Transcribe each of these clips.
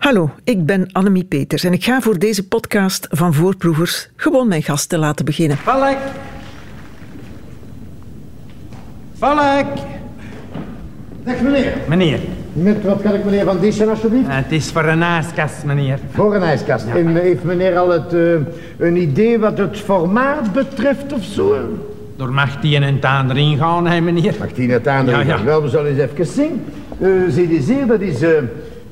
Hallo, ik ben Annemie Peters en ik ga voor deze podcast van Voorproevers gewoon mijn gasten laten beginnen. Valk! Valk! Dag meneer. Meneer, Met wat kan ik meneer van Diessen alsjeblieft? eh, het is voor een ijskast, meneer. Voor een ijskast. En heeft meneer al het, eh, een idee wat het formaat betreft of zo? Door mag die een taan erin gaan, hè, meneer? Mag die net aan? Ja, ja. Wel, we zullen eens even zien. Eh zie je hier, dat is eh,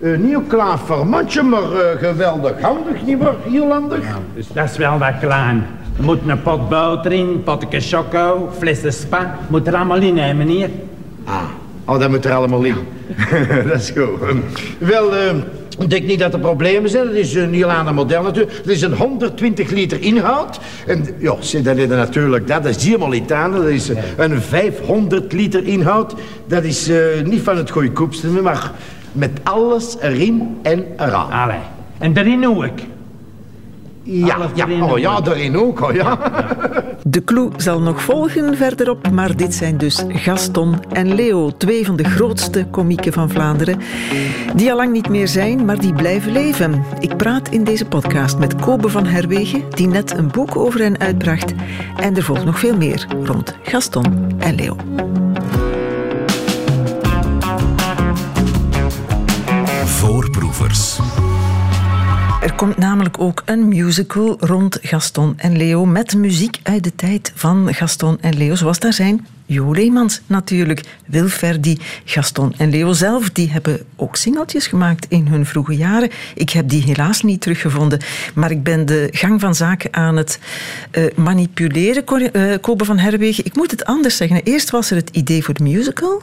een nieuw klaar maar eh, geweldig handig, niet waar, Ierlandig? Dus dat is wel wat klein. Er moet een pot boter in, potje choco, flessen spa. Moet er allemaal in, hè, meneer? Ah, oh, dat moet er allemaal in. dat is goed. Wel, eh, ik denk niet dat er problemen zijn. Het is een ander model natuurlijk. Het is een 120 liter inhoud. En ja, dan is natuurlijk dat. Dat is helemaal. Dat is een 500 liter inhoud. Dat is eh, niet van het goedkoopste, maar met alles erin en eraan. Allee. En daarin ook. Ja, alles ja, oh ja, daarin ook. Oh, ja. De clue zal nog volgen verderop, maar dit zijn dus Gaston en Leo, twee van de grootste komieken van Vlaanderen, die al lang niet meer zijn, maar die blijven leven. Ik praat in deze podcast met Kobe van Herwegen, die net een boek over hen uitbracht, en er volgt nog veel meer rond Gaston en Leo. Er komt namelijk ook een musical rond Gaston en Leo met muziek uit de tijd van Gaston en Leo, zoals daar zijn Jo Leemans natuurlijk, Wilferdi, Gaston en Leo zelf, die hebben ook singeltjes gemaakt in hun vroege jaren. Ik heb die helaas niet teruggevonden, maar ik ben de gang van zaken aan het eh, manipuleren, eh, Kobe van Herwegen. Ik moet het anders zeggen. Eerst was er het idee voor de musical,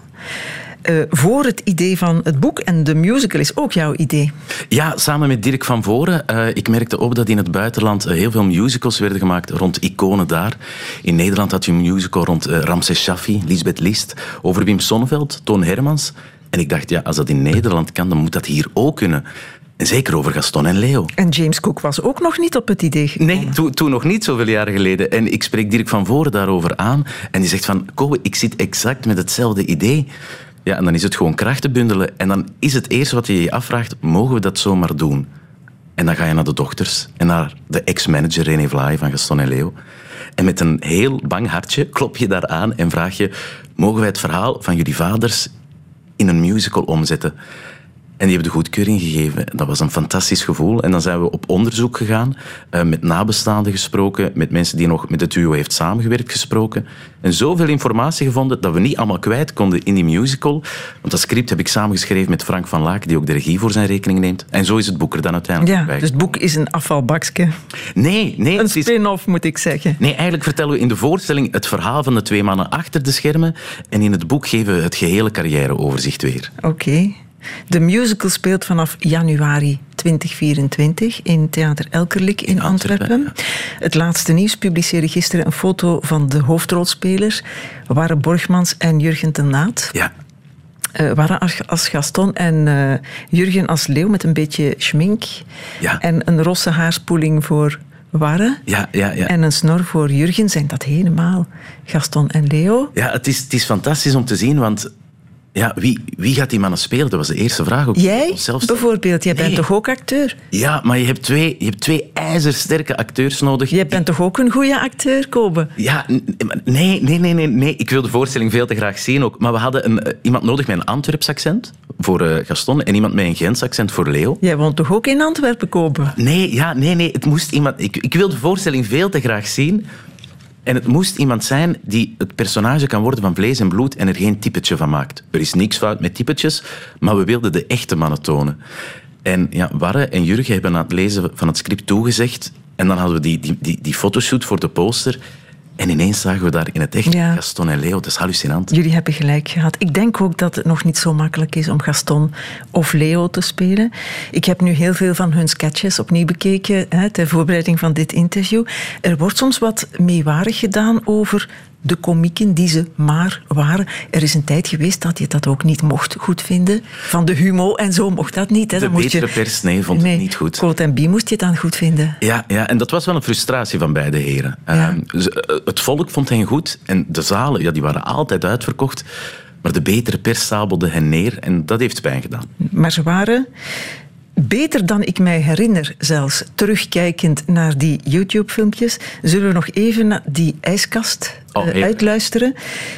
eh, voor het idee van het boek en de musical is ook jouw idee. Ja, samen met Dirk van Voren. Eh, ik merkte op dat in het buitenland eh, heel veel musicals werden gemaakt rond iconen daar. In Nederland had je een musical rond Ramses Shaffi, Lisbeth List, over Wim Sonneveld, Toon Hermans. En ik dacht, ja, als dat in Nederland kan, dan moet dat hier ook kunnen. En zeker over Gaston en Leo. En James Cook was ook nog niet op het idee gekomen. Nee, toen, nog niet zoveel jaren geleden. En ik spreek Dirk van Voren daarover aan. En die zegt van, Kobe, ik zit exact met hetzelfde idee. Ja, en dan is het gewoon krachten bundelen. En dan is het eerste wat je je afvraagt, mogen we dat zomaar doen? En dan ga je naar de dochters en naar de ex-manager René Vlaai van Gaston en Leo. En met een heel bang hartje klop je daar aan en vraag je, mogen wij het verhaal van jullie vaders in een musical omzetten? En die hebben de goedkeuring gegeven. Dat was een fantastisch gevoel. En dan zijn we op onderzoek gegaan, eh, met nabestaanden gesproken, met mensen die nog met het duo heeft samengewerkt gesproken. En zoveel informatie gevonden dat we niet allemaal kwijt konden in die musical. Want dat script heb ik samengeschreven met Frank van Laak, die ook de regie voor zijn rekening neemt. En zo is het boek er dan uiteindelijk Ja, bij. dus het boek is een afvalbakje. Nee, nee. Een spin-off, moet ik zeggen. Nee, eigenlijk vertellen we in de voorstelling het verhaal van de twee mannen achter de schermen. En in het boek geven we het gehele carrièreoverzicht weer. Oké. De musical speelt vanaf januari 2024 in Theater Elkerlik in, Antwerpen, Antwerpen. Het laatste nieuws publiceerde gisteren een foto van de hoofdrolspelers, Warre Borgmans en Jurgen ten Naat. Ja, Warre als- Gaston en eh, Jurgen als Leeuw met een beetje schmink. Ja. En een rosse haarspoeling voor Warre. ja, ja. ja. En een snor voor Jurgen. Zijn dat helemaal Gaston en Leo? Ja, het is, het is fantastisch om te zien, want ja, wie, wie gaat die mannen spelen? Dat was de eerste vraag. Ook Jij bijvoorbeeld, jij bent Nee. toch ook acteur? Ja, maar je hebt twee, je hebt twee ijzersterke acteurs nodig. Jij bent toch ook een goede acteur, Kobe? Ja, nee, nee, nee, nee, nee. Ik wil de voorstelling veel te graag zien ook. Maar we hadden een, eh, iemand nodig met een Antwerps accent voor eh, Gaston en iemand met een Gens accent voor Leo. Jij woont toch ook in Antwerpen, Kobe? Nee, ja, nee, nee. Het moest iemand. Ik, ik wil de voorstelling veel te graag zien. En het moest iemand zijn die het personage kan worden van vlees en bloed en er geen typetje van maakt. Er is niks fout met typetjes, maar we wilden de echte mannen tonen. En ja, Warre en Jurgen hebben aan het lezen van het script toegezegd. En dan hadden we die, die, die, die fotoshoot voor de poster. En ineens zagen we daar in het echt Ja. Gaston en Leo. Dat is hallucinant. Jullie hebben gelijk gehad. Ik denk ook dat het nog niet zo makkelijk is om Gaston of Leo te spelen. Ik heb nu heel veel van hun sketches opnieuw bekeken hè, ter voorbereiding van dit interview. Er wordt soms wat meewarig gedaan over de komieken die ze maar waren. Er is een tijd geweest dat je dat ook niet mocht goedvinden. Van de humo en zo mocht dat niet. Hè. De moest betere je... pers, nee, vond het niet goed. Cote en Bie moest je het dan goed vinden. Ja, ja, en dat was wel een frustratie van beide heren. Ja. Ehm, eh, het volk vond hen goed en de zalen ja, die waren altijd uitverkocht. Maar de betere pers sabelde hen neer en dat heeft pijn gedaan. Maar ze waren beter dan ik mij herinner, zelfs terugkijkend naar die YouTube-filmpjes, zullen we nog even naar die ijskast Oh, eh, uitluisteren.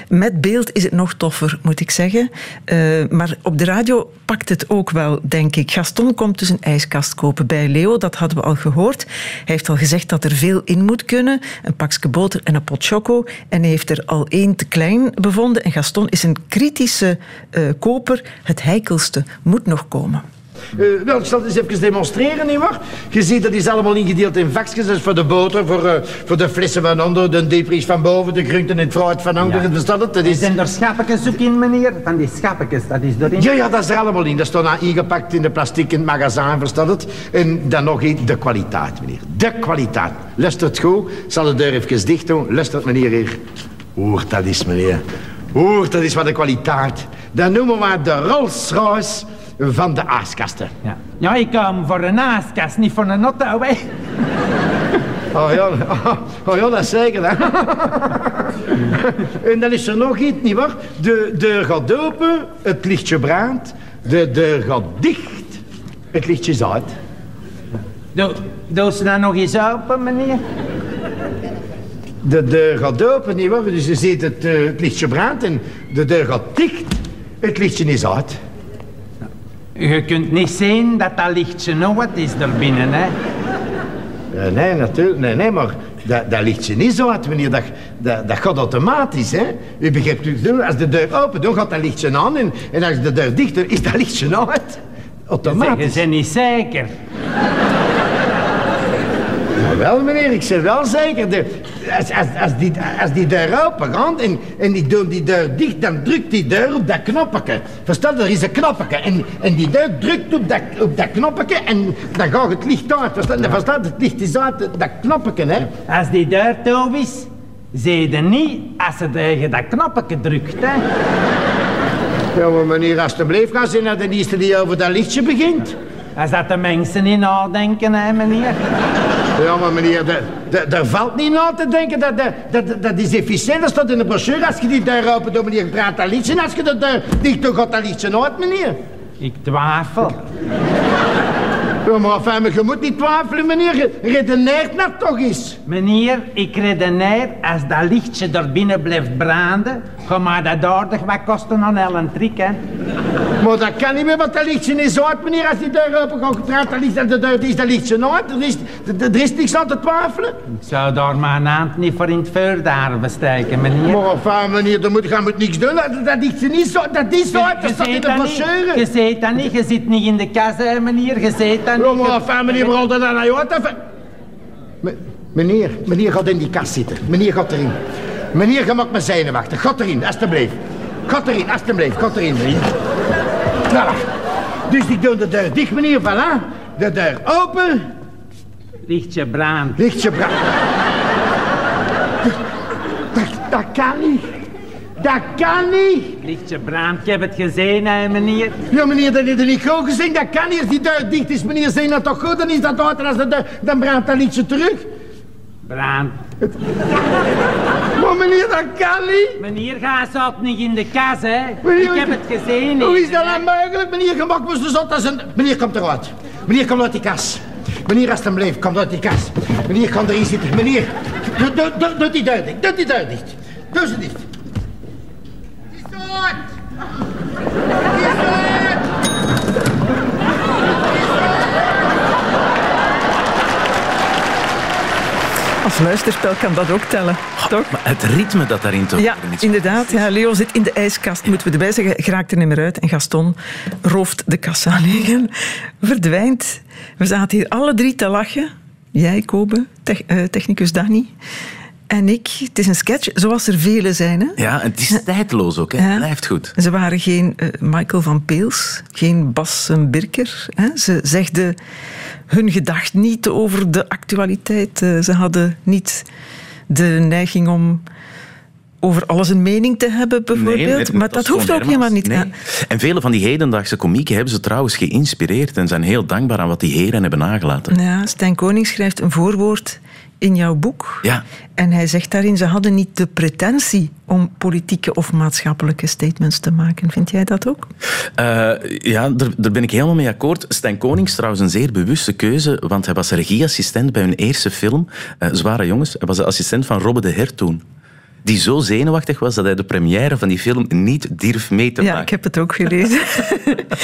Met beeld is het nog toffer, moet ik zeggen. Eh, maar op de radio pakt het ook wel, denk ik. Gaston komt dus een ijskast kopen bij Leo, dat hadden we al gehoord. Hij heeft al gezegd dat er veel in moet kunnen. Een pakje boter en een pot choco. En hij heeft er al één te klein bevonden. En Gaston is een kritische eh, koper. Het heikelste moet nog komen. Eh, wel, ik zal het eens even demonstreren, nietwaar? Je ziet, dat is allemaal ingedeeld in vakjes. Dat is voor de boter, voor, eh, voor de flessen van onder, de diepvries van boven, de groenten en het fruit van onder. Ja. Verstaat het? Dat is... Zijn er schappetjes ook in, meneer? Van die schappetjes, dat is erin. Ja, ja, dat is er allemaal in. Dat staat nou ingepakt in de plastic in het magazijn, verstaat het? En dan nog iets, de kwaliteit, meneer. De kwaliteit. Luister het goed. Ik zal de deur even dicht doen. Luister het, meneer, hier. Hoort dat is, meneer. Hoort dat is wat de kwaliteit. Dat noemen we de Rolls Royce van de aaskasten. Ja. ja, ik kom voor een aaskast, niet voor een auto, hè. Oh ja, oh ja, dat is zeker. Hè? en dan is er nog iets, nietwaar? De deur gaat open, het lichtje brandt. De deur gaat dicht, het lichtje is uit. Doe, doe ze dan nog eens open, meneer? De deur gaat open, nietwaar? Dus je ziet het, eh, het lichtje brandt en de deur gaat dicht, het lichtje is uit. Je kunt niet zien dat dat lichtje nog wat is er binnen, hè. Eh, nee, natuurlijk. Nee, nee, maar dat, dat lichtje niet zo uit, meneer. Dat, dat, dat gaat automatisch, hè. U begrijpt, dus, als de deur open doet, gaat dat lichtje aan. En, en als de deur dicht doet, is dat lichtje uit. Automatisch. bent niet zeker. Wel, meneer, ik zeg wel zeker. De, als, als, als, die, als die deur open gaat en, en die doen die deur dicht, dan drukt die deur op dat knopje. Verstaan, er is een knopje. En, en die deur drukt op dat, op dat knopje en dan gaat het licht uit. Verstaan, verstaan het licht is uit, dat knopje, hè. Als die deur toe is, zie je niet als ze tegen dat knopje drukt, hè. Ja, maar meneer, alstublieft, ga ze naar de eerste die over dat lichtje begint. Als dat de mensen niet nadenken, hè, meneer. Ja, maar meneer, daar- daar- daar valt niet na te denken. Dat, dat, dat, dat is efficiënt, dat staat in de brochure. Als je die deur open doet, meneer, praat dat liedje. Als je de deur dicht doet, gaat dat liedje uit, meneer. Ik twijfel. Ja, maar enfin, je moet niet twijfelen, meneer. Je redeneert nou toch eens. Meneer, ik redeneer, als dat lichtje er binnen blijft branden, ga maar dat aardig wat kosten aan een trick, hè. Maar dat kan niet meer, want dat liedje is uit, meneer. Als die deur open gaat, praat dat liedje, de deur is dat liedje uit. Er is, er, is niks aan te twijfelen. Ik zou daar mijn hand niet voor in het daarven steken, meneer. Maar enfin, meneer, dan moet, je moet niks doen. Dat, dat liedje is zo, dat is zo uit, dat staat in de dat niet. brochure. Je ziet dat niet, je zit niet in de kas, hè, meneer. Je ziet dat niet. maar enfin, meneer, waarom dat dan Me- Meneer, meneer gaat in die kast zitten. Meneer gaat erin. Meneer, je mag me zenuwachtig. Gaat erin, alstublieft. Gaat erin, alstublieft. Gaat erin, meneer. Dus ik doe de deur dicht, meneer. Voilà. De deur open. Lichtje brandt. Lichtje brand. Dat, dat kan niet. Dat kan niet. Lichtje brandt. Ik heb het gezien, hè, meneer. Ja, meneer, dat heeft er niet goed gezien. Dat kan niet. Als die deur dicht is, meneer, zijn dat toch goed? Dan is dat. En als de deur, dan brandt dat liedje terug. Maar meneer, dat kan niet. Meneer, ga zat niet in de kas, hè. Meneer, Ik heb het gezien. Hoe is dat nou mogelijk? Meneer, je mag me zo zot als een... Meneer, komt eruit. Meneer, kom uit die kas. Meneer, alstublieft, kom uit die kas. Meneer, kom erin zitten. Meneer, doe, doe, doe, doe die deur dicht. Doe die dicht. Doe ze dicht. Die is eruit. Die is eruit. Als luisterspel kan dat ook tellen, toch? Maar het ritme dat daarin toch Ja, inderdaad. Ja, Leo zit in de ijskast, moeten we erbij zeggen. Geraakt er niet meer uit. En Gaston rooft de kassa liggen. Verdwijnt. We zaten hier alle drie te lachen. Jij, Kobe, eh, technicus Danny. En ik. Het is een sketch, zoals er vele zijn. Hè? Ja, het is tijdloos ook. Hè. Ja. Het blijft goed. Ze waren geen eh, Michael van Peels, geen Bas Birker. Hè? Ze zegden hun gedacht niet over de actualiteit. Eh, ze hadden niet de neiging om over alles een mening te hebben, bijvoorbeeld. Nee, maar dat, hoeft ook helemaal niet. Nee. En vele van die hedendaagse komieken hebben ze trouwens geïnspireerd en zijn heel dankbaar aan wat die heren hebben nagelaten. Ja, Stijn Koning schrijft een voorwoord in jouw boek. Ja. En hij zegt daarin, ze hadden niet de pretentie om politieke of maatschappelijke statements te maken. Vind jij dat ook? Eh, ja, daar, daar ben ik helemaal mee akkoord. Stijn Konings trouwens een zeer bewuste keuze, want hij was regieassistent bij hun eerste film, eh, Zware Jongens. Hij was de assistent van Robbe de Her toen. Die zo zenuwachtig was dat hij de première van die film niet durf mee te Ja, maken. ik heb het ook gelezen.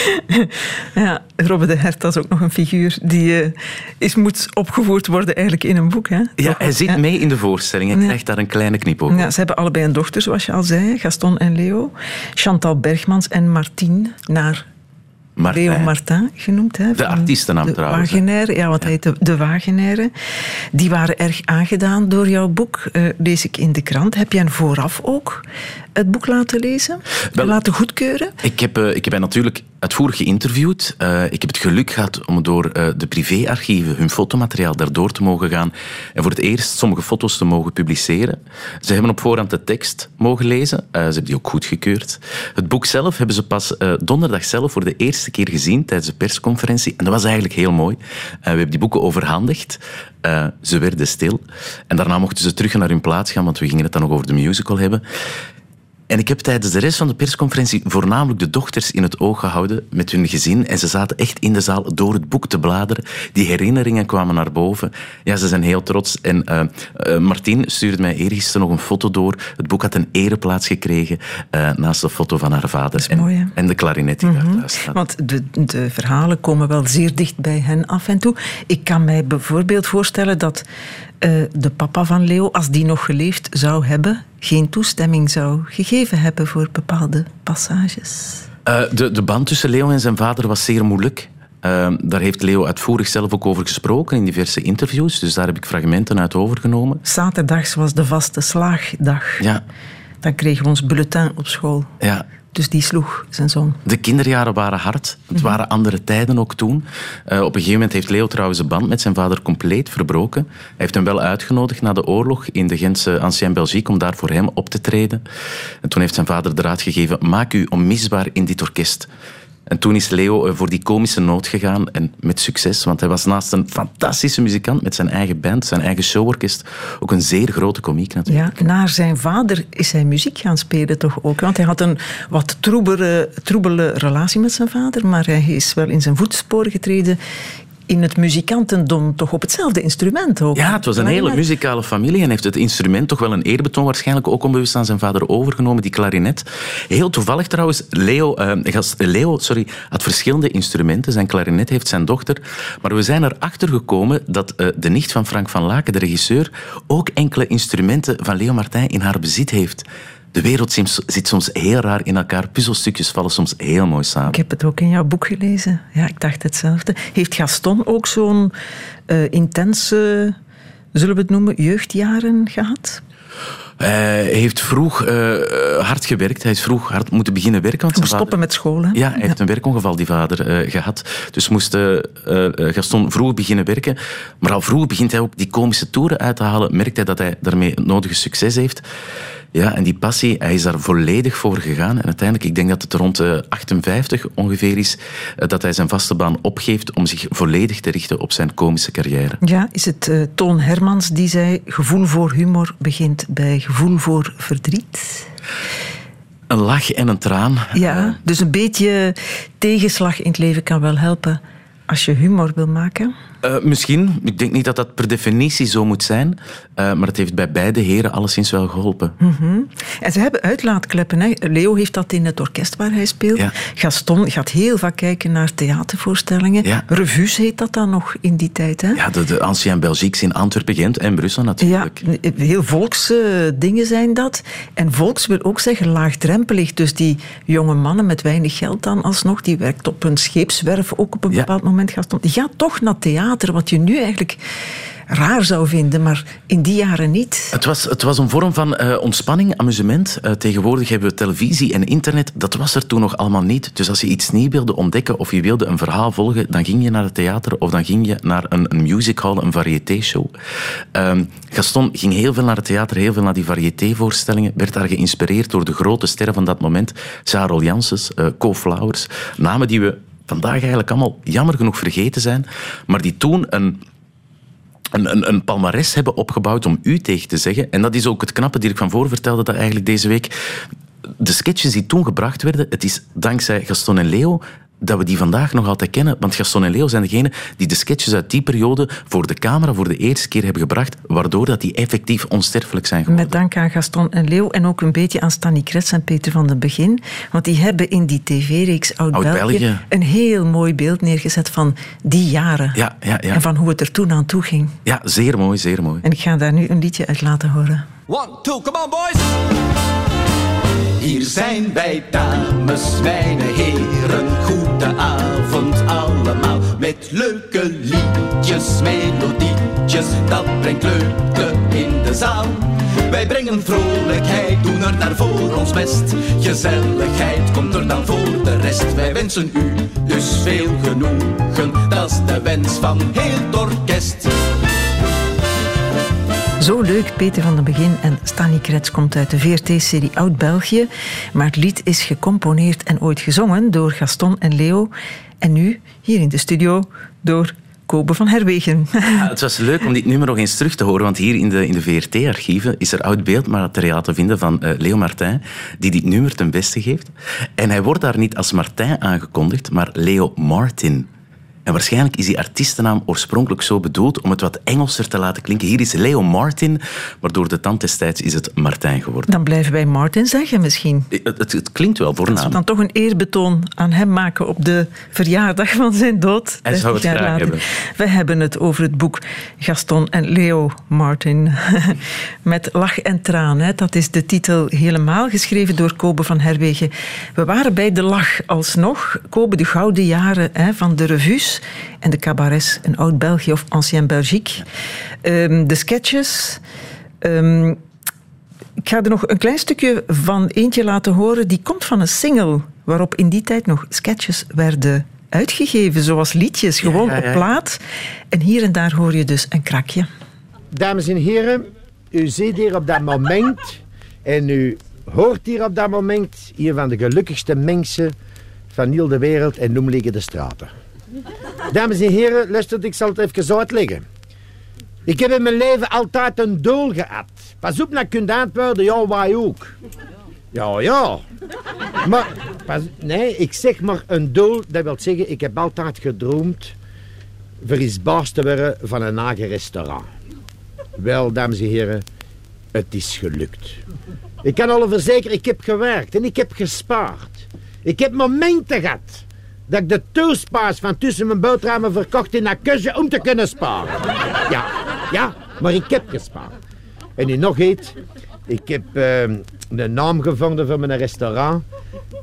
ja, Robbe de Hert, dat is ook nog een figuur die eh, is, moet opgevoerd worden eigenlijk in een boek. Hè? Ja, hij zit Ja. mee in de voorstelling en Ja. krijgt daar een kleine knipoog. Ja, ze hebben allebei een dochter, zoals je al zei, Gaston en Leo. Chantal Bergmans en Martien, naar Leo Martin genoemd. Hè, De artiestennaam de trouwens, hè. Wagenaire, ja, want hij heette De Wagenaire. Die waren erg aangedaan door jouw boek, eh, lees ik in de krant. Heb jij vooraf ook het boek laten lezen? Wel- laten goedkeuren? Ik heb, eh, ik heb hen natuurlijk uitvoerig geïnterviewd. Eh, ik heb het geluk gehad om door eh, de privéarchieven hun fotomateriaal daardoor te mogen gaan en voor het eerst sommige foto's te mogen publiceren. Ze hebben op voorhand de tekst mogen lezen. Eh, ze hebben die ook goedgekeurd. Het boek zelf hebben ze pas donderdag zelf voor de eerste keer gezien tijdens de persconferentie. En dat was eigenlijk heel mooi. We hebben die boeken overhandigd. Ze werden stil. En daarna mochten ze terug naar hun plaats gaan, want we gingen het dan nog over de musical hebben. En ik heb tijdens de rest van de persconferentie voornamelijk de dochters in het oog gehouden met hun gezin. En ze zaten echt in de zaal door het boek te bladeren. Die herinneringen kwamen naar boven. Ja, ze zijn heel trots. En eh eh, Martien stuurde mij eergisteren nog een foto door. Het boek had een ereplaats gekregen eh, naast de foto van haar vader. en, mooi, hè? en de klarinet die daar thuis staat. Want de, de verhalen komen wel zeer dicht bij hen af en toe. Ik kan mij bijvoorbeeld voorstellen dat eh, de papa van Leo, als die nog geleefd zou hebben, geen toestemming zou gegeven hebben voor bepaalde passages. Eh, de, de band tussen Leo en zijn vader was zeer moeilijk. Eh, daar heeft Leo uitvoerig zelf ook over gesproken in diverse interviews. Dus daar heb ik fragmenten uit overgenomen. Zaterdags was de vaste slaagdag. Ja, Dan kregen we ons bulletin op school. ja. Dus die sloeg zijn zoon. De kinderjaren waren hard. Het waren andere tijden ook toen. Eh, op een gegeven moment heeft Leo trouwens de band met zijn vader compleet verbroken. Hij heeft hem wel uitgenodigd na de oorlog in de Gentse Ancien Belgique om daar voor hem op te treden. En toen heeft zijn vader de raad gegeven: maak u onmisbaar in dit orkest. En toen is Leo eh, voor die komische noot gegaan en met succes, want hij was naast een fantastische muzikant met zijn eigen band, zijn eigen showorkest, ook een zeer grote komiek natuurlijk. Ja, naar zijn vader is hij muziek gaan spelen toch ook. Want hij had een wat troebele, troebele relatie met zijn vader, maar hij is wel in zijn voetsporen getreden in het muzikantendom, toch op hetzelfde instrument ook. Ja, het was een hele muzikale familie en heeft het instrument toch wel een eerbetoon waarschijnlijk ook onbewust aan zijn vader overgenomen, die klarinet. Heel toevallig trouwens, Leo, eh, gast- Leo sorry, had verschillende instrumenten. Zijn klarinet heeft zijn dochter. Maar we zijn erachter gekomen dat eh, de nicht van Frank van Laken, de regisseur, ook enkele instrumenten van Leo Martijn in haar bezit heeft. De wereld zit soms heel raar in elkaar. Puzzelstukjes vallen soms heel mooi samen. Ik heb het ook in jouw boek gelezen. Ja, ik dacht hetzelfde. Heeft Gaston ook zo'n eh, intense, zullen we het noemen, jeugdjaren gehad? Hij heeft vroeg eh, hard gewerkt. Hij is vroeg hard moeten beginnen werken. Want zijn Stoppen vader- met school, hè? Ja, hij heeft een werkongeval, die vader, eh, gehad. Dus moest eh, eh, Gaston vroeg beginnen werken. Maar al vroeg begint hij ook die komische toeren uit te halen. Merkt hij dat hij daarmee het nodige succes heeft. Ja, en die passie, hij is daar volledig voor gegaan. En uiteindelijk, ik denk dat het rond eh, 58 ongeveer is, eh, dat hij zijn vaste baan opgeeft om zich volledig te richten op zijn komische carrière. Ja, is het eh, Toon Hermans die zei: gevoel voor humor begint bij gevoel voor verdriet? Een lach en een traan. Ja, dus een beetje tegenslag in het leven kan wel helpen als je humor wil maken. Eh, misschien. Ik denk niet dat dat per definitie zo moet zijn. Eh, maar het heeft bij beide heren alleszins wel geholpen. En ze hebben uitlaatkleppen. Hè. Leo heeft dat in het orkest waar hij speelt. Ja. Gaston gaat heel vaak kijken naar theatervoorstellingen. Ja. Revues heet dat dan nog in die tijd. Hè? Ja, de, de Ancien Belgique in Antwerpen, Gent en Brussel Ja, natuurlijk. heel volkse dingen zijn dat. En volks wil ook zeggen laagdrempelig. Dus die jonge mannen met weinig geld dan alsnog, die werkt op een scheepswerf ook op een Ja. bepaald moment. Gaston, die gaat toch naar theater, wat je nu eigenlijk raar zou vinden, maar in die jaren niet. Het was, het was een vorm van uh, ontspanning, amusement. Uh, tegenwoordig hebben we televisie en internet. Dat was er toen nog allemaal niet. Dus als je iets nieuw wilde ontdekken of je wilde een verhaal volgen, dan ging je naar het theater of dan ging je naar een, een musical, een variété-show. Um, Gaston ging heel veel naar het theater, heel veel naar die variété-voorstellingen, werd daar geïnspireerd door de grote sterren van dat moment. Sarah Janssens, uh, Co Flowers, namen die we vandaag eigenlijk allemaal jammer genoeg vergeten zijn, maar die toen een een, een, palmares hebben opgebouwd om u tegen te zeggen. En dat is ook het knappe, die ik van voor vertelde, dat eigenlijk deze week de sketches die toen gebracht werden, het is dankzij Gaston en Leo dat we die vandaag nog altijd kennen. Want Gaston en Leo zijn degene die de sketches uit die periode voor de camera voor de eerste keer hebben gebracht, waardoor dat die effectief onsterfelijk zijn geworden. Met dank aan Gaston en Leo en ook een beetje aan Stanny Krets en Peter van den Begin. Want die hebben in die tv-reeks Oud-België Oud een heel mooi beeld neergezet van die jaren. Ja, ja, ja. En van hoe het er toen aan toe ging. Ja, zeer mooi, zeer mooi. En ik ga daar nu een liedje uit laten horen. One, two, come on boys! Hier zijn wij dames, mijn heren, goede avond allemaal. Met leuke liedjes, melodietjes, dat brengt leukte in de zaal. Wij brengen vrolijkheid, doen er naar voor ons best. Gezelligheid komt er dan voor de rest. Wij wensen u dus veel genoegen, dat is de wens van heel het orkest. Zo leuk, Peter van den Begin en Stanley Krets komt uit de VRT-serie Oud-België. Maar het lied is gecomponeerd en ooit gezongen door Gaston en Leo. En nu, hier in de studio, door Kobe van Herwegen. Ja, het was leuk om dit nummer nog eens terug te horen, want hier in de, in de VRT-archieven is er oud beeldmateriaal te vinden van uh, Leo Martin, die dit nummer ten beste geeft. En hij wordt daar niet als Martin aangekondigd, maar Leo Martin. En waarschijnlijk is die artiestennaam oorspronkelijk zo bedoeld om het wat Engelser te laten klinken. Hier is Leo Martin, maar door de tand destijds is het Martijn geworden. Dan blijven wij Martin zeggen misschien. Het, het, het klinkt wel voornaam. Dan toch een eerbetoon aan hem maken op de verjaardag van zijn dood. Hij zou het graag later. hebben. We hebben het over het boek Gaston en Leo Martin. Met lach en traan. Hè. Dat is de titel helemaal, geschreven door Kobe van Herwegen. We waren bij de lach alsnog. Kobe, de gouden jaren hè, van de revues en de cabarets, een oud-België of Ancien Belgique. Um, de sketches. Um, ik ga er nog een klein stukje van eentje laten horen. Die komt van een single waarop in die tijd nog sketches werden uitgegeven, zoals liedjes, gewoon ja, ja, ja. op plaat. En hier en daar hoor je dus een krakje. Dames en heren, u ziet hier op dat moment en u hoort hier op dat moment hier van de gelukkigste mensen van heel de wereld en noem liggen de straten. Dames en heren, luister, ik zal het even uitleggen. Ik heb in mijn leven altijd een doel gehad. Pas op, naar kunt antwoorden, ja, wij ook. Ja, ja. Maar, pas, nee, ik zeg maar een doel, dat wil zeggen, ik heb altijd gedroomd voor iets baas te worden van een eigen restaurant. Wel, dames en heren, het is gelukt. Ik kan al verzekeren, ik heb gewerkt en ik heb gespaard. Ik heb momenten gehad dat ik de toespaas van tussen mijn boterhammen verkocht in kusje om te kunnen sparen. Ja, ja, maar ik heb gespaard. En nu nog iets. Ik heb uh, een naam gevonden voor mijn restaurant.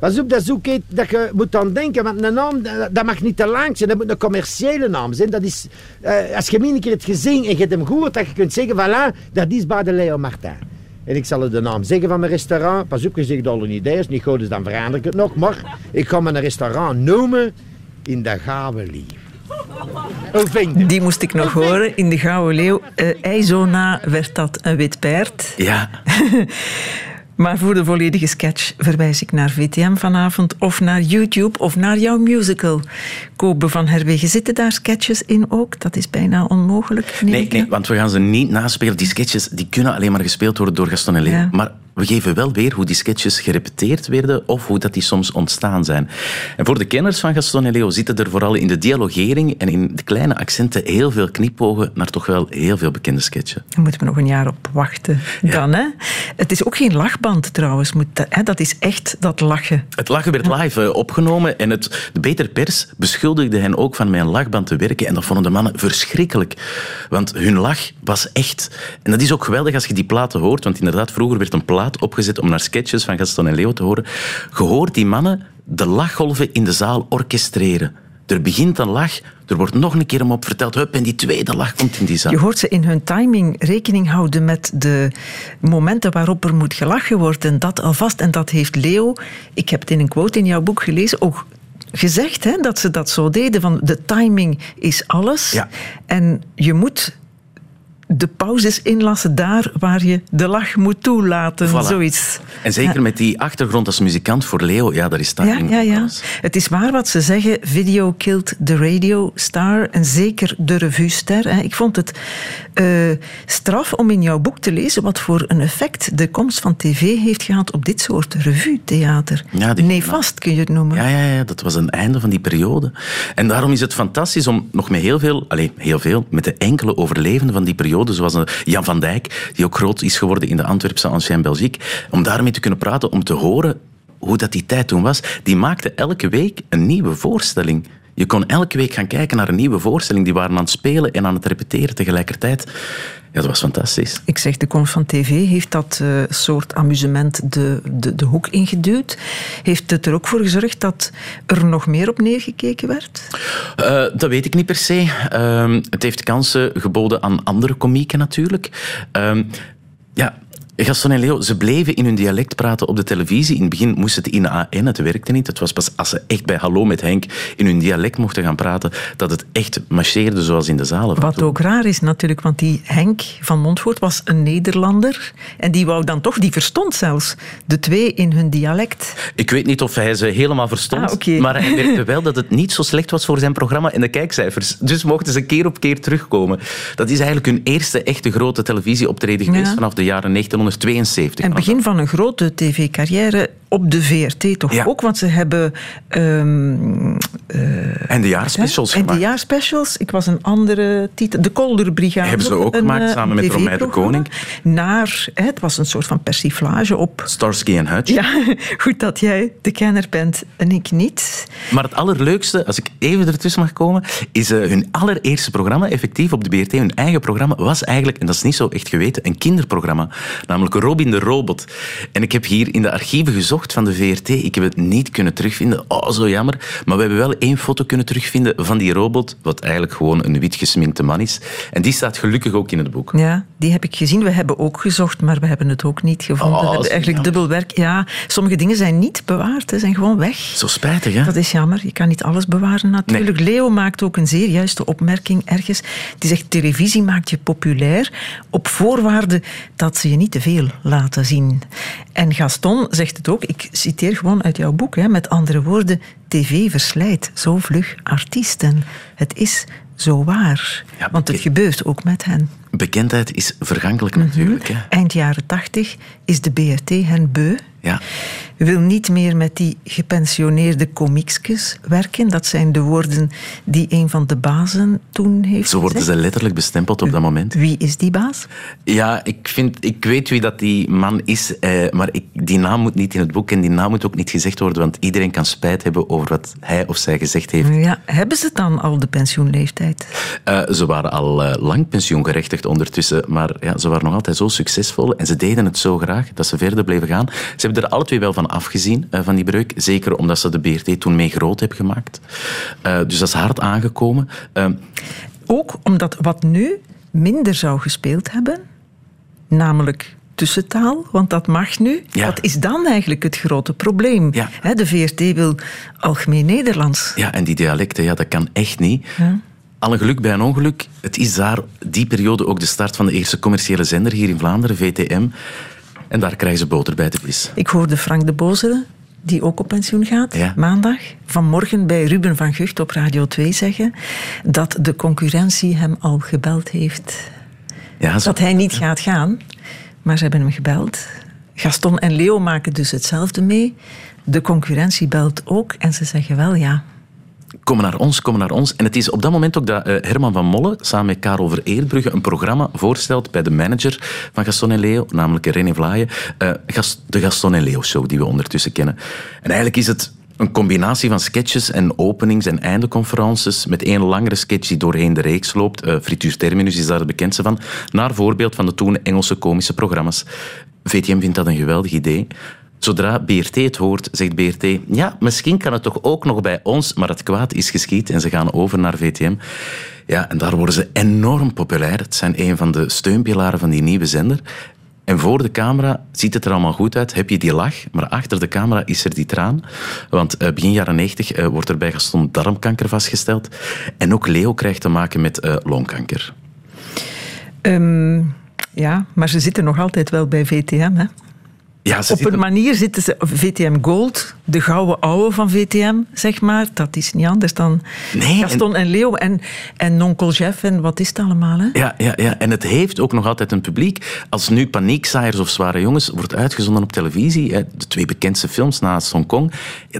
Pas op, dat iets dat je moet aan denken. Want een naam, dat mag niet te lang zijn. Dat moet een commerciële naam zijn. Dat is, uh, als je een keer het gezien en je hebt hem gehoord, dat je kunt zeggen, voilà, dat is bij de Leo Martin. En ik zal de naam zeggen van mijn restaurant. Pas op, je zegt al een idee is niet goed, dus dan verander ik het nog. Maar ik ga mijn restaurant noemen in de Gouden Leeuw. Die moest ik nog horen, in de Gouden Leeuw. Uh, Eizona werd dat een wit paard. Ja. Maar voor de volledige sketch verwijs ik naar VTM vanavond of naar YouTube of naar jouw musical. Kobe van Herwegen, zitten daar sketches in ook? Dat is bijna onmogelijk. Nee, nee, want we gaan ze niet naspelen. Die sketches die kunnen alleen maar gespeeld worden door Gaston en. Ja. Maar we geven wel weer hoe die sketches gerepeteerd werden of hoe dat die soms ontstaan zijn. En voor de kenners van Gaston en Leo zitten er vooral in de dialogering en in de kleine accenten heel veel knipogen naar toch wel heel veel bekende sketchen. Daar moeten we nog een jaar op wachten dan. Hè? Het is ook geen lachband trouwens. Moet, hè? Dat is echt dat lachen. Het lachen werd live uh, opgenomen en het, de Beter Pers beschuldigde hen ook van een lachband te werken en dat vonden de mannen verschrikkelijk. Want hun lach was echt. En dat is ook geweldig als je die platen hoort, want inderdaad, vroeger werd een plaat opgezet om naar sketches van Gaston en Leo te horen. Gehoord die mannen de lachgolven in de zaal orchestreren. Er begint een lach, er wordt nog een keer hem op verteld, hup, en die tweede lach komt in die zaal. Je hoort ze in hun timing rekening houden met de momenten waarop er moet gelachen worden. Dat alvast. En dat heeft Leo, ik heb het in een quote in jouw boek gelezen, ook gezegd hè, dat ze dat zo deden. Van de timing is alles. Ja. En je moet de pauzes inlassen daar waar je de lach moet toelaten. Voilà. Zoiets. En zeker met die achtergrond als muzikant voor Leo, ja, daar is Ja, timing. ja, ja. alles. Het is waar wat ze zeggen. Video killed the radio star. En zeker de revue-ster. hè. Ik vond het eh, straf om in jouw boek te lezen wat voor een effect de komst van tv heeft gehad op dit soort revue-theater. Ja, die- Nefast kun je het noemen. Ja, ja, ja, dat was een einde van die periode. En daarom is het fantastisch om nog met heel veel, allez, heel veel, met de enkele overlevenden van die periode, zoals een Jan van Dijk, die ook groot is geworden in de Antwerpse Ancien Belgique, om daarmee te kunnen praten, om te horen hoe dat die tijd toen was. Die maakte elke week een nieuwe voorstelling. Je kon elke week gaan kijken naar een nieuwe voorstelling. Die waren aan het spelen en aan het repeteren tegelijkertijd. Ja, dat was fantastisch. Ik zeg, de komst van tv heeft dat eh, soort amusement de, de, de hoek ingeduwd. Heeft het er ook voor gezorgd dat er nog meer op neergekeken werd? Eh, dat weet ik niet per se. Ehm, het heeft kansen geboden aan andere komieken natuurlijk. Ehm, ja, Gaston en Leo, ze bleven in hun dialect praten op de televisie. In het begin moest het in AN, het werkte niet. Het was pas als ze echt bij Hallo met Henk in hun dialect mochten gaan praten, dat het echt marcheerde zoals in de zalen. Wat ook raar is natuurlijk, want die Henk van Montvoort was een Nederlander. En die wou dan toch, die verstond zelfs de twee in hun dialect. Ik weet niet of hij ze helemaal verstond, Ah, maar hij merkte wel dat het niet zo slecht was voor zijn programma en de kijkcijfers. Dus mochten ze keer op keer terugkomen. Dat is eigenlijk hun eerste echte grote televisieoptreden geweest Ja. vanaf de jaren 1972. En begin van een grote tv-carrière op de VRT toch Ja. ook, want ze hebben... ehm, En de jaarspecials en de jaarspecials, ik was een andere titel, de Kolderbrigade. Hebben ze ook een, gemaakt, eh, samen met Romein de. Koning. Naar, het was een soort van persiflage op... Starsky en Hutch. Ja, goed dat jij de kenner bent en ik niet. Maar het allerleukste, als ik even ertussen mag komen, is eh, hun allereerste programma, effectief op de BRT, hun eigen programma, was eigenlijk, en dat is niet zo echt geweten, een kinderprogramma. Namelijk Robin de Robot. En ik heb hier in de archieven gezocht van de VRT. Ik heb het niet kunnen terugvinden. Oh, zo jammer. Maar we hebben wel één foto kunnen terugvinden van die robot, wat eigenlijk gewoon een wit gesminkte man is. En die staat gelukkig ook in het boek. Ja, die heb ik gezien. We hebben ook gezocht, maar we hebben het ook niet gevonden. Oh, we hebben eigenlijk jammer. dubbel werk. Ja, sommige dingen zijn niet bewaard, hè, zijn gewoon weg. Zo spijtig, hè? Dat is jammer. Je kan niet alles bewaren natuurlijk. Leo maakt ook een zeer juiste opmerking ergens. Die zegt, televisie maakt je populair op voorwaarde dat ze je niet te veel laten zien. En Gaston zegt het ook, ik citeer gewoon uit jouw boek, hè, met andere woorden, tv verslijt zo vlug artiesten. Het is zo waar. Ja, Want het gebeurt ook met hen. Bekendheid is vergankelijk Mhm. natuurlijk. Hè? Eind jaren tachtig is de BRT hen beu. Ja. Wil niet meer met die gepensioneerde komiekjes werken. Dat zijn de woorden die een van de bazen toen heeft Zo worden gezegd. ze letterlijk bestempeld op dat moment. Wie is die baas? Ja, ik, vind, ik weet wie dat die man is, eh, maar ik, die naam moet niet in het boek en die naam moet ook niet gezegd worden, want iedereen kan spijt hebben over wat hij of zij gezegd heeft. Ja, hebben ze dan al de pensioenleeftijd? Eh, ze waren al eh, lang pensioengerechtigd ondertussen, maar ja, ze waren nog altijd zo succesvol en ze deden het zo graag dat ze verder bleven gaan. Ze hebben er alle twee wel van afgezien, eh, van die breuk. Zeker omdat ze de BRT toen mee groot hebben gemaakt. Eh, dus dat is hard aangekomen. Eh, Ook omdat wat nu minder zou gespeeld hebben, namelijk tussentaal, want dat mag nu. Ja. Wat is dan eigenlijk het grote probleem? Ja. De VRT wil algemeen Nederlands. Ja, en die dialecten, ja, dat kan echt niet. Al een geluk bij een ongeluk. Het is daar die periode ook de start van de eerste commerciële zender hier in Vlaanderen, VTM. En daar krijgen ze boter bij de vis. Ik hoorde Frank de Bozere, die ook op pensioen gaat, Ja. maandag, vanmorgen bij Ruben van Gucht op Radio 2 zeggen dat de concurrentie hem al gebeld heeft. Ja, zo. Dat hij niet gaat gaan, maar ze hebben hem gebeld. Gaston en Leo maken dus hetzelfde mee. De concurrentie belt ook en ze zeggen wel ja. Kom naar ons, kom naar ons. En het is op dat moment ook dat eh, Herman van Molle samen met Karel Vereerbrugge een programma voorstelt bij de manager van Gaston en Leo, namelijk René Vlaaien, eh, de Gaston en Leo Show, die we ondertussen kennen. En eigenlijk is het een combinatie van sketches en openings- en eindeconferences met één langere sketch die doorheen de reeks loopt. Eh Frituur Terminus is daar het bekendste van, naar voorbeeld van de toen Engelse komische programma's. VTM vindt dat een geweldig idee. Zodra BRT het hoort, zegt BRT... Ja, misschien kan het toch ook nog bij ons, maar het kwaad is geschied en ze gaan over naar VTM. Ja, en daar worden ze enorm populair. Het zijn een van de steunpilaren van die nieuwe zender. En voor de camera ziet het er allemaal goed uit, heb je die lach, maar achter de camera is er die traan. Want uh, begin jaren 90 uh, wordt er bij Gaston darmkanker vastgesteld. En ook Leo krijgt te maken met uh, longkanker. Um, ja, maar ze zitten nog altijd wel bij VTM, hè? Ja, Op een manier zitten ze... VTM Gold, de gouden ouwe van VTM, zeg maar. Dat is niet anders dan nee, Gaston en... en Leo en, en Nonkel Jeff en wat is het allemaal. Hè? Ja, ja, ja, en het heeft ook nog altijd een publiek. Als nu Paniekzaaiers of Zware Jongens wordt uitgezonden op televisie, de twee bekendste films naast Hongkong,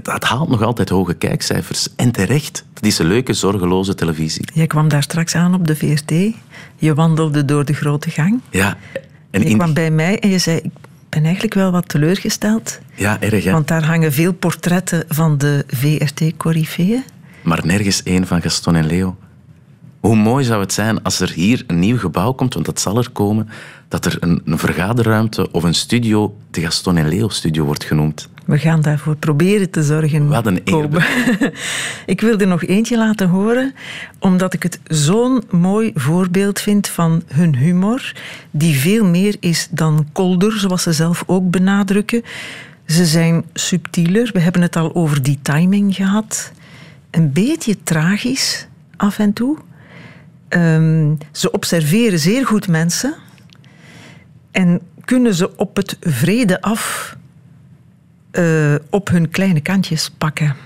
dat haalt nog altijd hoge kijkcijfers. En terecht. Het is een leuke, zorgeloze televisie. Jij kwam daar straks aan op de VRT. Je wandelde door de grote gang. Ja. En je kwam bij mij en je zei ben eigenlijk wel wat teleurgesteld. Ja, erg hè? Want daar hangen veel portretten van de VRT-corifeeën. Maar nergens één van Gaston en Leo. Hoe mooi zou het zijn als er hier een nieuw gebouw komt, want dat zal er komen, dat er een, een vergaderruimte of een studio de Gaston en Leo studio wordt genoemd. We gaan daarvoor proberen te zorgen. Wat een eer. ik wil er nog eentje laten horen, omdat ik het zo'n mooi voorbeeld vind van hun humor, die veel meer is dan kolder, zoals ze zelf ook benadrukken. Ze zijn subtieler. We hebben het al over die timing gehad. Een beetje tragisch af en toe. Um, ze observeren zeer goed mensen en kunnen ze op het vrede af uh, op hun kleine kantjes pakken.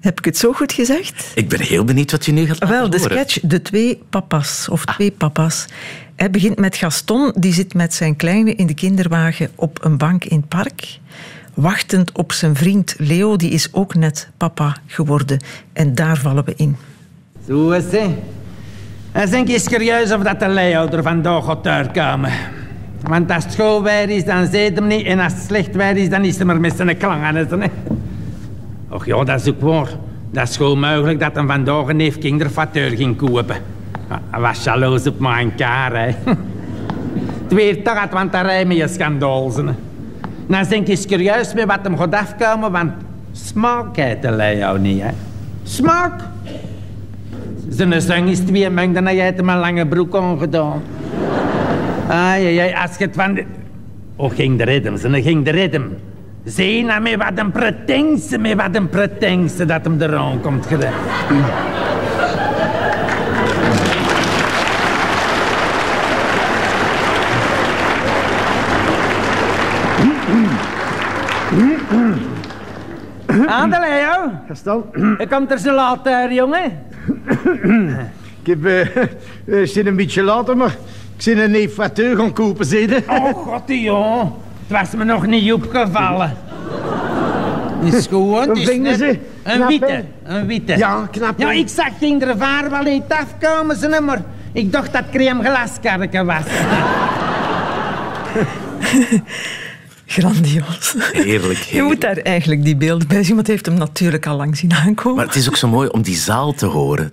Heb ik het zo goed gezegd? Ik ben heel benieuwd wat je nu gaat Wel, de sketch De Twee Papa's, of ah. Twee Papa's. Hij begint met Gaston, die zit met zijn kleine in de kinderwagen op een bank in het park. Wachtend op zijn vriend Leo, die is ook net papa geworden. En daar vallen we in. Zo is het. En denk eens serieus of dat de Leo er vandaag gaat uitkomen. Want als het school weer is, dan zit hem niet. En als het slecht weer is, dan is hij maar met zijn klang aan het. Och ja, dat is ook waar. Dat is gewoon mogelijk dat hij vandaag een neef kinderfateur ging kopen. Hij was jaloers op mijn kaar, hè. Het weer taart, want daar rijmen je schandaal. Dan denk je serieus met wat hem gaat afkomen, want smaak heeft de Leo niet, hè. Smaak! Zijn zang is twee mengde en hij heeft hem een lange broek aangedaan. Ai, ai, als je het van... De... Oh, ging de ritme, ze ging de ritme. Zie nou met wat een pretentie, met wat een pretentie dat hem eraan komt gedaan. Aan Leo. Gaston. Ik komt er zo laat, jongen. Ik heb, uh, zit een beetje later, maar ik zit een nefateur gaan kopen, zitten. Oh god, joh. Het was me nog niet opgevallen. Is goed, is net... ze? Een witte, een witte. Ja, knap. Ja, ik zag in de vaar wel niet afkomen, ze maar ik dacht dat crème glaskarken was. Grandioos. Heerlijk, Je moet daar eigenlijk die beelden bij zien, want heeft hem natuurlijk al lang zien aankomen. Maar het is ook zo mooi om die zaal te horen.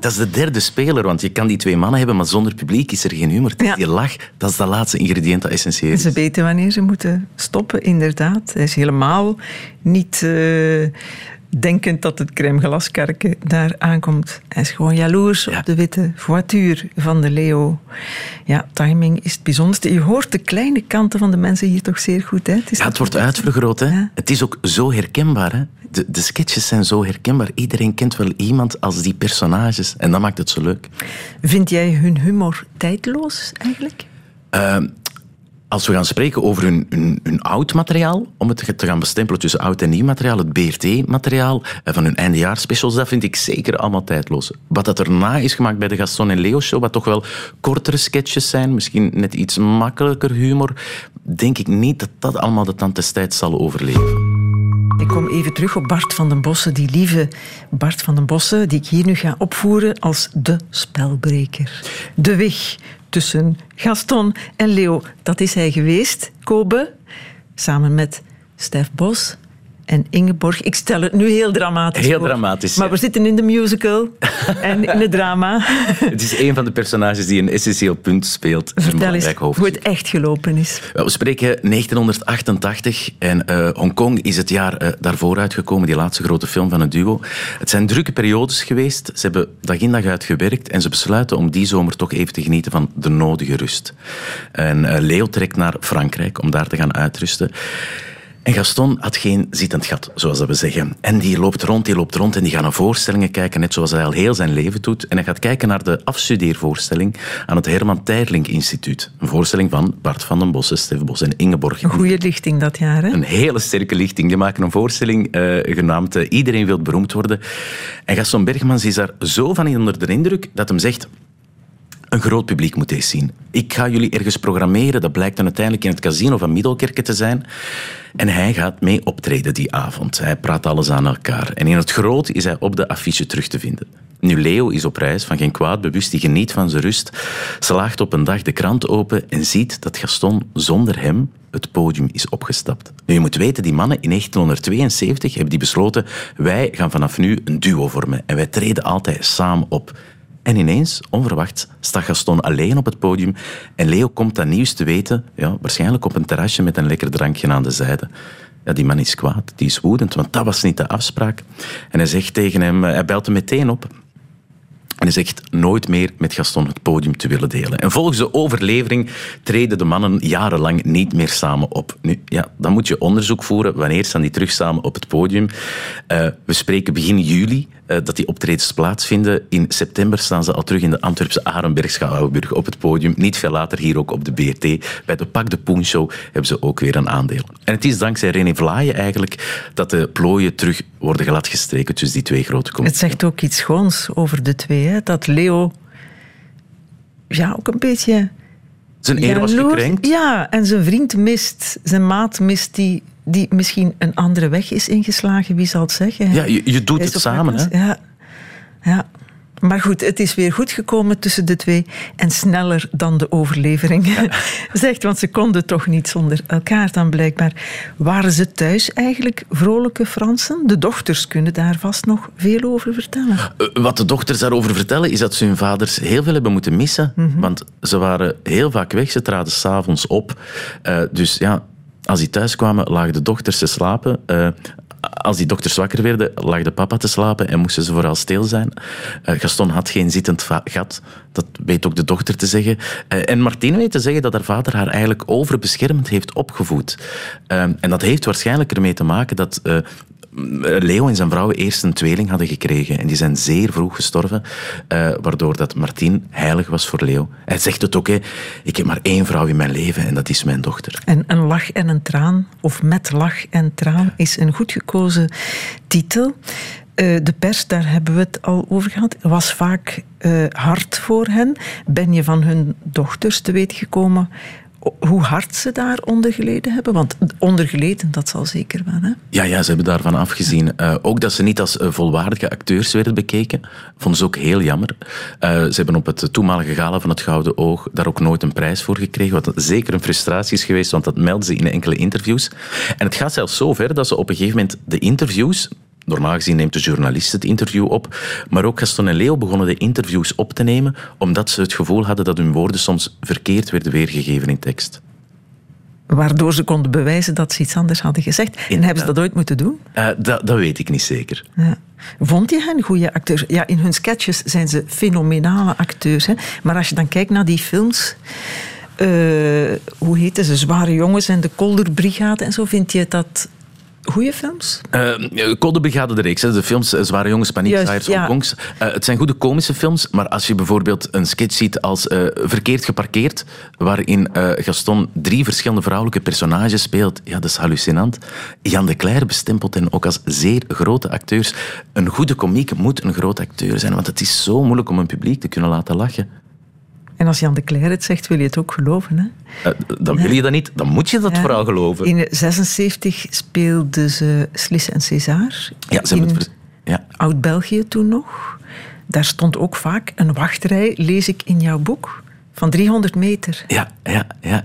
Dat is de derde speler, want je kan die twee mannen hebben, maar zonder publiek is er geen humor. Ja. Die lach, dat is dat laatste ingrediënt dat essentieel is. Ze weten wanneer ze moeten stoppen, inderdaad. Hij is helemaal niet... Uh, denkend dat het crème glaskarken daar aankomt. Hij is gewoon jaloers op de witte voituur van de Leo. Ja, timing is het bijzonderste. Je hoort de kleine kanten van de mensen hier toch zeer goed. Hè? Het, ja, het wordt uitvergroot. Hè? Het is ook zo herkenbaar. Hè? De, de sketches zijn zo herkenbaar. Iedereen kent wel iemand als die personages. En dat maakt het zo leuk. Vind jij hun humor tijdloos eigenlijk? Uh, als we gaan spreken over hun, hun, hun, oud materiaal, om het te gaan bestempelen tussen oud en nieuw materiaal, het BRT-materiaal eh, van hun eindejaarspecials, dat vind ik zeker allemaal tijdloos. Wat dat erna is gemaakt bij de Gaston en Leo show, wat toch wel kortere sketches zijn, misschien net iets makkelijker humor, denk ik niet dat dat allemaal de tand des tijds zal overleven. Ik kom even terug op Bart van den Bossen, die lieve Bart van den Bossen, die ik hier nu ga opvoeren als de spelbreker. De weg tussen Gaston en Leo. Dat is hij geweest, Kobe, samen met Stef Bos en Ingeborg. Ik stel het nu heel dramatisch Heel voor. dramatisch, Maar ja. we zitten in de musical en in het drama. Het is een van de personages die een essentieel punt speelt. Vertel eens hoe het echt gelopen is. We spreken 1988 en eh, Hongkong is het jaar eh, daarvoor uitgekomen, die laatste grote film van het duo. Het zijn drukke periodes geweest. Ze hebben dag in dag uit gewerkt en ze besluiten om die zomer toch even te genieten van de nodige rust. En eh, Leo trekt naar Frankrijk om daar te gaan uitrusten. En Gaston had geen zittend gat, zoals dat we zeggen. En die loopt rond, die loopt rond en die gaat naar voorstellingen kijken, net zoals hij al heel zijn leven doet. En hij gaat kijken naar de afstudeervoorstelling aan het Herman Teirlink Instituut. Een voorstelling van Bart van den Bossen, Stef Bos en Ingeborg. Een goede lichting dat jaar, hè? Een hele sterke lichting. Die maken een voorstelling eh, genaamd eh, Iedereen wil beroemd worden. En Gaston Bergmans is daar zo van onder de indruk dat hem zegt... Een groot publiek moet deze zien. Ik ga jullie ergens programmeren. Dat blijkt dan uiteindelijk in het casino van Middelkerken te zijn. En hij gaat mee optreden die avond. Hij praat alles aan elkaar. En in het groot is hij op de affiche terug te vinden. Nu, Leo is op reis, van geen kwaad bewust, die geniet van zijn rust, slaagt op een dag de krant open en ziet dat Gaston zonder hem het podium is opgestapt. Je moet weten, die mannen in 1972 hebben die besloten, wij gaan vanaf nu een duo vormen en wij treden altijd samen op. En ineens, onverwacht, staat Gaston alleen op het podium en Leo komt dat nieuws te weten, ja, waarschijnlijk op een terrasje met een lekker drankje aan de zijde. Ja, die man is kwaad, die is woedend, want dat was niet de afspraak. En hij zegt tegen hem, hij belt hem meteen op. En zegt nooit meer met Gaston het podium te willen delen. En volgens de overlevering treden de mannen jarenlang niet meer samen op. Nu, ja, dan moet je onderzoek voeren. Wanneer staan die terug samen op het podium? Eh, we spreken begin juli eh, dat die optredens plaatsvinden. In september staan ze al terug in de Antwerpse Arenberg op het podium. Niet veel later hier ook op de BRT. Bij de Pak de Poen Show hebben ze ook weer een aandeel. En het is dankzij René Vlaaien eigenlijk dat de plooien terug worden gladgestreken tussen die twee grote Het comedies. zegt ook iets schoons over de twee, hè? Dat Leo ja, ook een beetje... Zijn eer was gekrenkt. Ja, en zijn vriend mist, zijn maat mist, die, die misschien een andere weg is ingeslagen. Wie zal het zeggen? Ja, je, je doet het samen. Hè? Ja. ja. Maar goed, het is weer goed gekomen tussen de twee. En sneller dan de overlevering zegt. Want ze konden toch niet zonder elkaar dan blijkbaar. Waren ze thuis eigenlijk vrolijke Fransen? De dochters kunnen daar vast nog veel over vertellen. Eh, Wat de dochters daarover vertellen, is dat ze hun vaders heel veel hebben moeten missen. Want ze waren heel vaak weg, ze traden s'avonds op. Eh, dus ja, als die thuis kwamen, lagen de dochters te slapen. Eh, als die dochters wakker werden, lag de papa te slapen en moesten ze vooral stil zijn. Eh, Gaston had geen zittend gat, dat weet ook de dochter te zeggen. Eh, en Martine weet te zeggen dat haar vader haar eigenlijk overbeschermend heeft opgevoed. Eh, en dat heeft waarschijnlijk ermee te maken dat Leo en zijn vrouw eerst een tweeling hadden gekregen. En die zijn zeer vroeg gestorven, eh, waardoor dat Martien heilig was voor Leo. Hij zegt het ook, hè, ik heb maar één vrouw in mijn leven en dat is mijn dochter. En een lach en een traan, of met lach en traan, is een goed gekozen titel. Eh, de pers, daar hebben we het al over gehad, was vaak eh, hard voor hen. Ben je van hun dochters te weten gekomen hoe hard ze daaronder geleden hebben? Want ondergeleden, dat zal zeker wel. Hè? Ja, ja, ze hebben daarvan afgezien. Eh, ook dat ze niet als eh, volwaardige acteurs werden bekeken, vonden ze ook heel jammer. Eh, ze hebben op het toenmalige gala van het Gouden Oog daar ook nooit een prijs voor gekregen, wat zeker een frustratie is geweest, want dat melden ze in enkele interviews. En het gaat zelfs zo ver dat ze op een gegeven moment de interviews Normaal gezien neemt de journalist het interview op, maar ook Gaston en Leo begonnen de interviews op te nemen, omdat ze het gevoel hadden dat hun woorden soms verkeerd werden weergegeven in tekst. Waardoor ze konden bewijzen dat ze iets anders hadden gezegd. En hebben ze dat ooit moeten doen? Eh, dat, dat weet ik niet zeker. Ja. Vond je hen goede acteurs? Ja, in hun sketches zijn ze fenomenale acteurs. Hè? Maar als je dan kijkt naar die films... eh, hoe heten ze? Zware Jongens en de Kolderbrigade en zo. Vind je dat goede films? Uh, Code Brigade de reeks, hè, de films uh, Zware Jongens, Paniekzaaiers, ja. Hongkongs. Uh, het zijn goede komische films, maar als je bijvoorbeeld een sketch ziet als uh, Verkeerd geparkeerd, waarin Gaston drie verschillende vrouwelijke personages speelt, ja, dat is hallucinant. Jan de Cler bestempelt hen ook als zeer grote acteurs. Een goede komiek moet een groot acteur zijn, want het is zo moeilijk om een publiek te kunnen laten lachen. En als Jan de Cler het zegt, wil je het ook geloven. Hè? Uh, dan wil je dat niet, dan moet je dat Ja. vooral geloven. In 76 speelden ze Slis en César. ja, ze hebben in het ja. Oud-België toen nog. Daar stond ook vaak een wachtrij, lees ik in jouw boek, van 300 meter. Ja, ja, ja.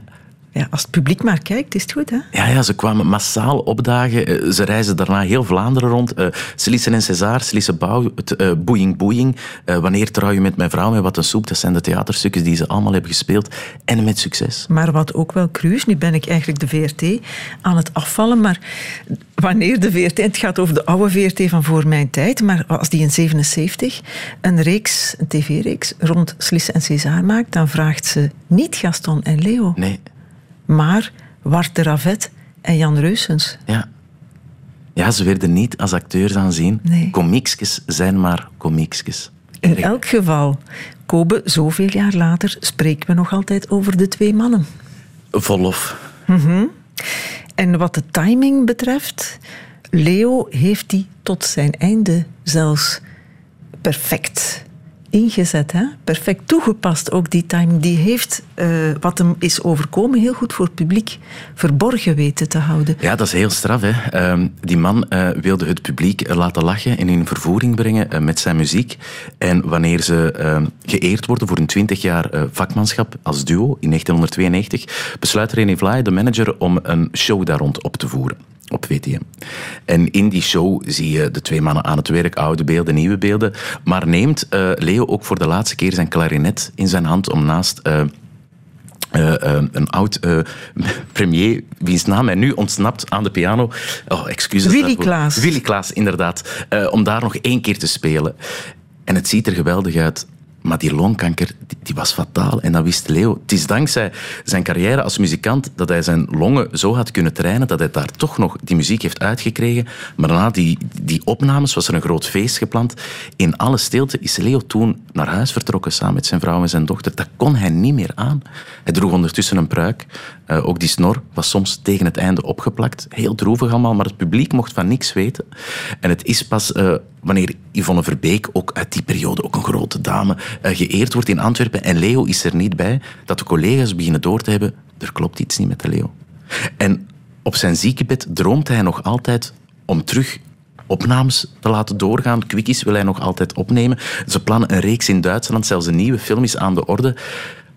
Ja, als het publiek maar kijkt, is het goed, hè? Ja, ja, ze kwamen massaal opdagen. Eh, Ze reizen daarna heel Vlaanderen rond. Uh, Celice en César, Celice Bouw, het, uh, Boeing Boeing. Uh, wanneer trouw je met mijn vrouw met wat een soep? Dat zijn de theaterstukjes die ze allemaal hebben gespeeld. En met succes. Maar wat ook wel cru is, nu ben ik eigenlijk de VRT aan het afvallen, maar wanneer de VRT, het gaat over de oude VRT van voor mijn tijd, maar als die in 77 een reeks, een tv-reeks rond Celice en César maakt, dan vraagt ze niet Gaston en Leo. Nee. Maar Wart de Ravet en Jan Reusens. Ja. Ja, ze werden niet als acteurs aanzien. Nee. Zijn maar komiekjes. In elk geval, Kobe, zoveel jaar later spreken we nog altijd over de twee mannen. Vol lof. Mm En wat de timing betreft, Leo heeft die tot zijn einde zelfs perfect ingezet. Hè? Perfect toegepast ook die timing. Die heeft uh, wat hem is overkomen heel goed voor het publiek verborgen weten te houden. Ja, dat is heel straf. Hè? Uh, die man uh, wilde het publiek laten lachen en in vervoering brengen eh, met zijn muziek. En wanneer ze ehm, geëerd worden voor een 20 jaar eh, vakmanschap als duo in 1992, besluit René Vlaai, de manager, om een show daar rond op te voeren op VTM. En in die show zie je de twee mannen aan het werk, oude beelden, nieuwe beelden. Maar neemt uh, Leo ook voor de laatste keer zijn klarinet in zijn hand om naast... Uh, uh, een oud premier, wiens naam mij nu ontsnapt aan de piano. Oh, excuses. Willy Klaas. Willy Klaas, inderdaad. om daar nog één keer te spelen. En het ziet er geweldig uit. Maar die longkanker, die, die, was fataal. En dat wist Leo. Het is dankzij zijn carrière als muzikant dat hij zijn longen zo had kunnen trainen dat hij daar toch nog die muziek heeft uitgekregen. Maar na die, die opnames was er een groot feest gepland. In alle stilte is Leo toen naar huis vertrokken samen met zijn vrouw en zijn dochter. Dat kon hij niet meer aan. Hij droeg ondertussen een pruik. Uh, ook die snor was soms tegen het einde opgeplakt. Heel droevig allemaal, maar het publiek mocht van niks weten. En het is pas uh, wanneer Yvonne Verbeek, ook uit die periode ook een grote dame, uh, geëerd wordt in Antwerpen en Leo is er niet bij, dat de collega's beginnen door te hebben, er klopt iets niet met de Leo. En op zijn ziekenbed droomt hij nog altijd om terug opnames te laten doorgaan. Quickies wil hij nog altijd opnemen. Ze plannen een reeks in Duitsland, zelfs een nieuwe film is aan de orde.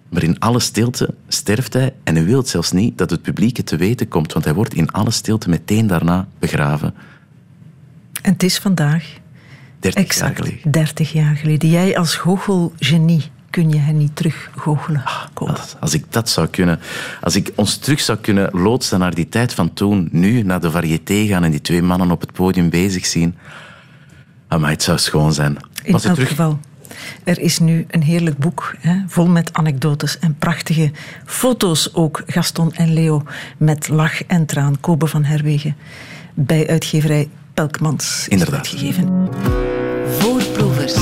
Maar in alle stilte sterft hij en hij wil zelfs niet dat het publiek het te weten komt, want hij wordt in alle stilte meteen daarna begraven. En het is vandaag 30 exact jaar geleden. 30 jaar geleden. Jij als goochelgenie, kun je hen niet terug goochelen? Ah, als, als, ik dat zou kunnen, als ik ons terug zou kunnen loodsen naar die tijd van toen, nu naar de variété gaan en die twee mannen op het podium bezig zien, maar het zou schoon zijn. In elk terug... geval. Er is nu een heerlijk boek, hè, vol met anekdotes en prachtige foto's ook. Gaston en Leo met lach en traan. Kobe van Herwegen bij uitgeverij Pelkmans. Inderdaad. Uitgegeven. Voorproevers.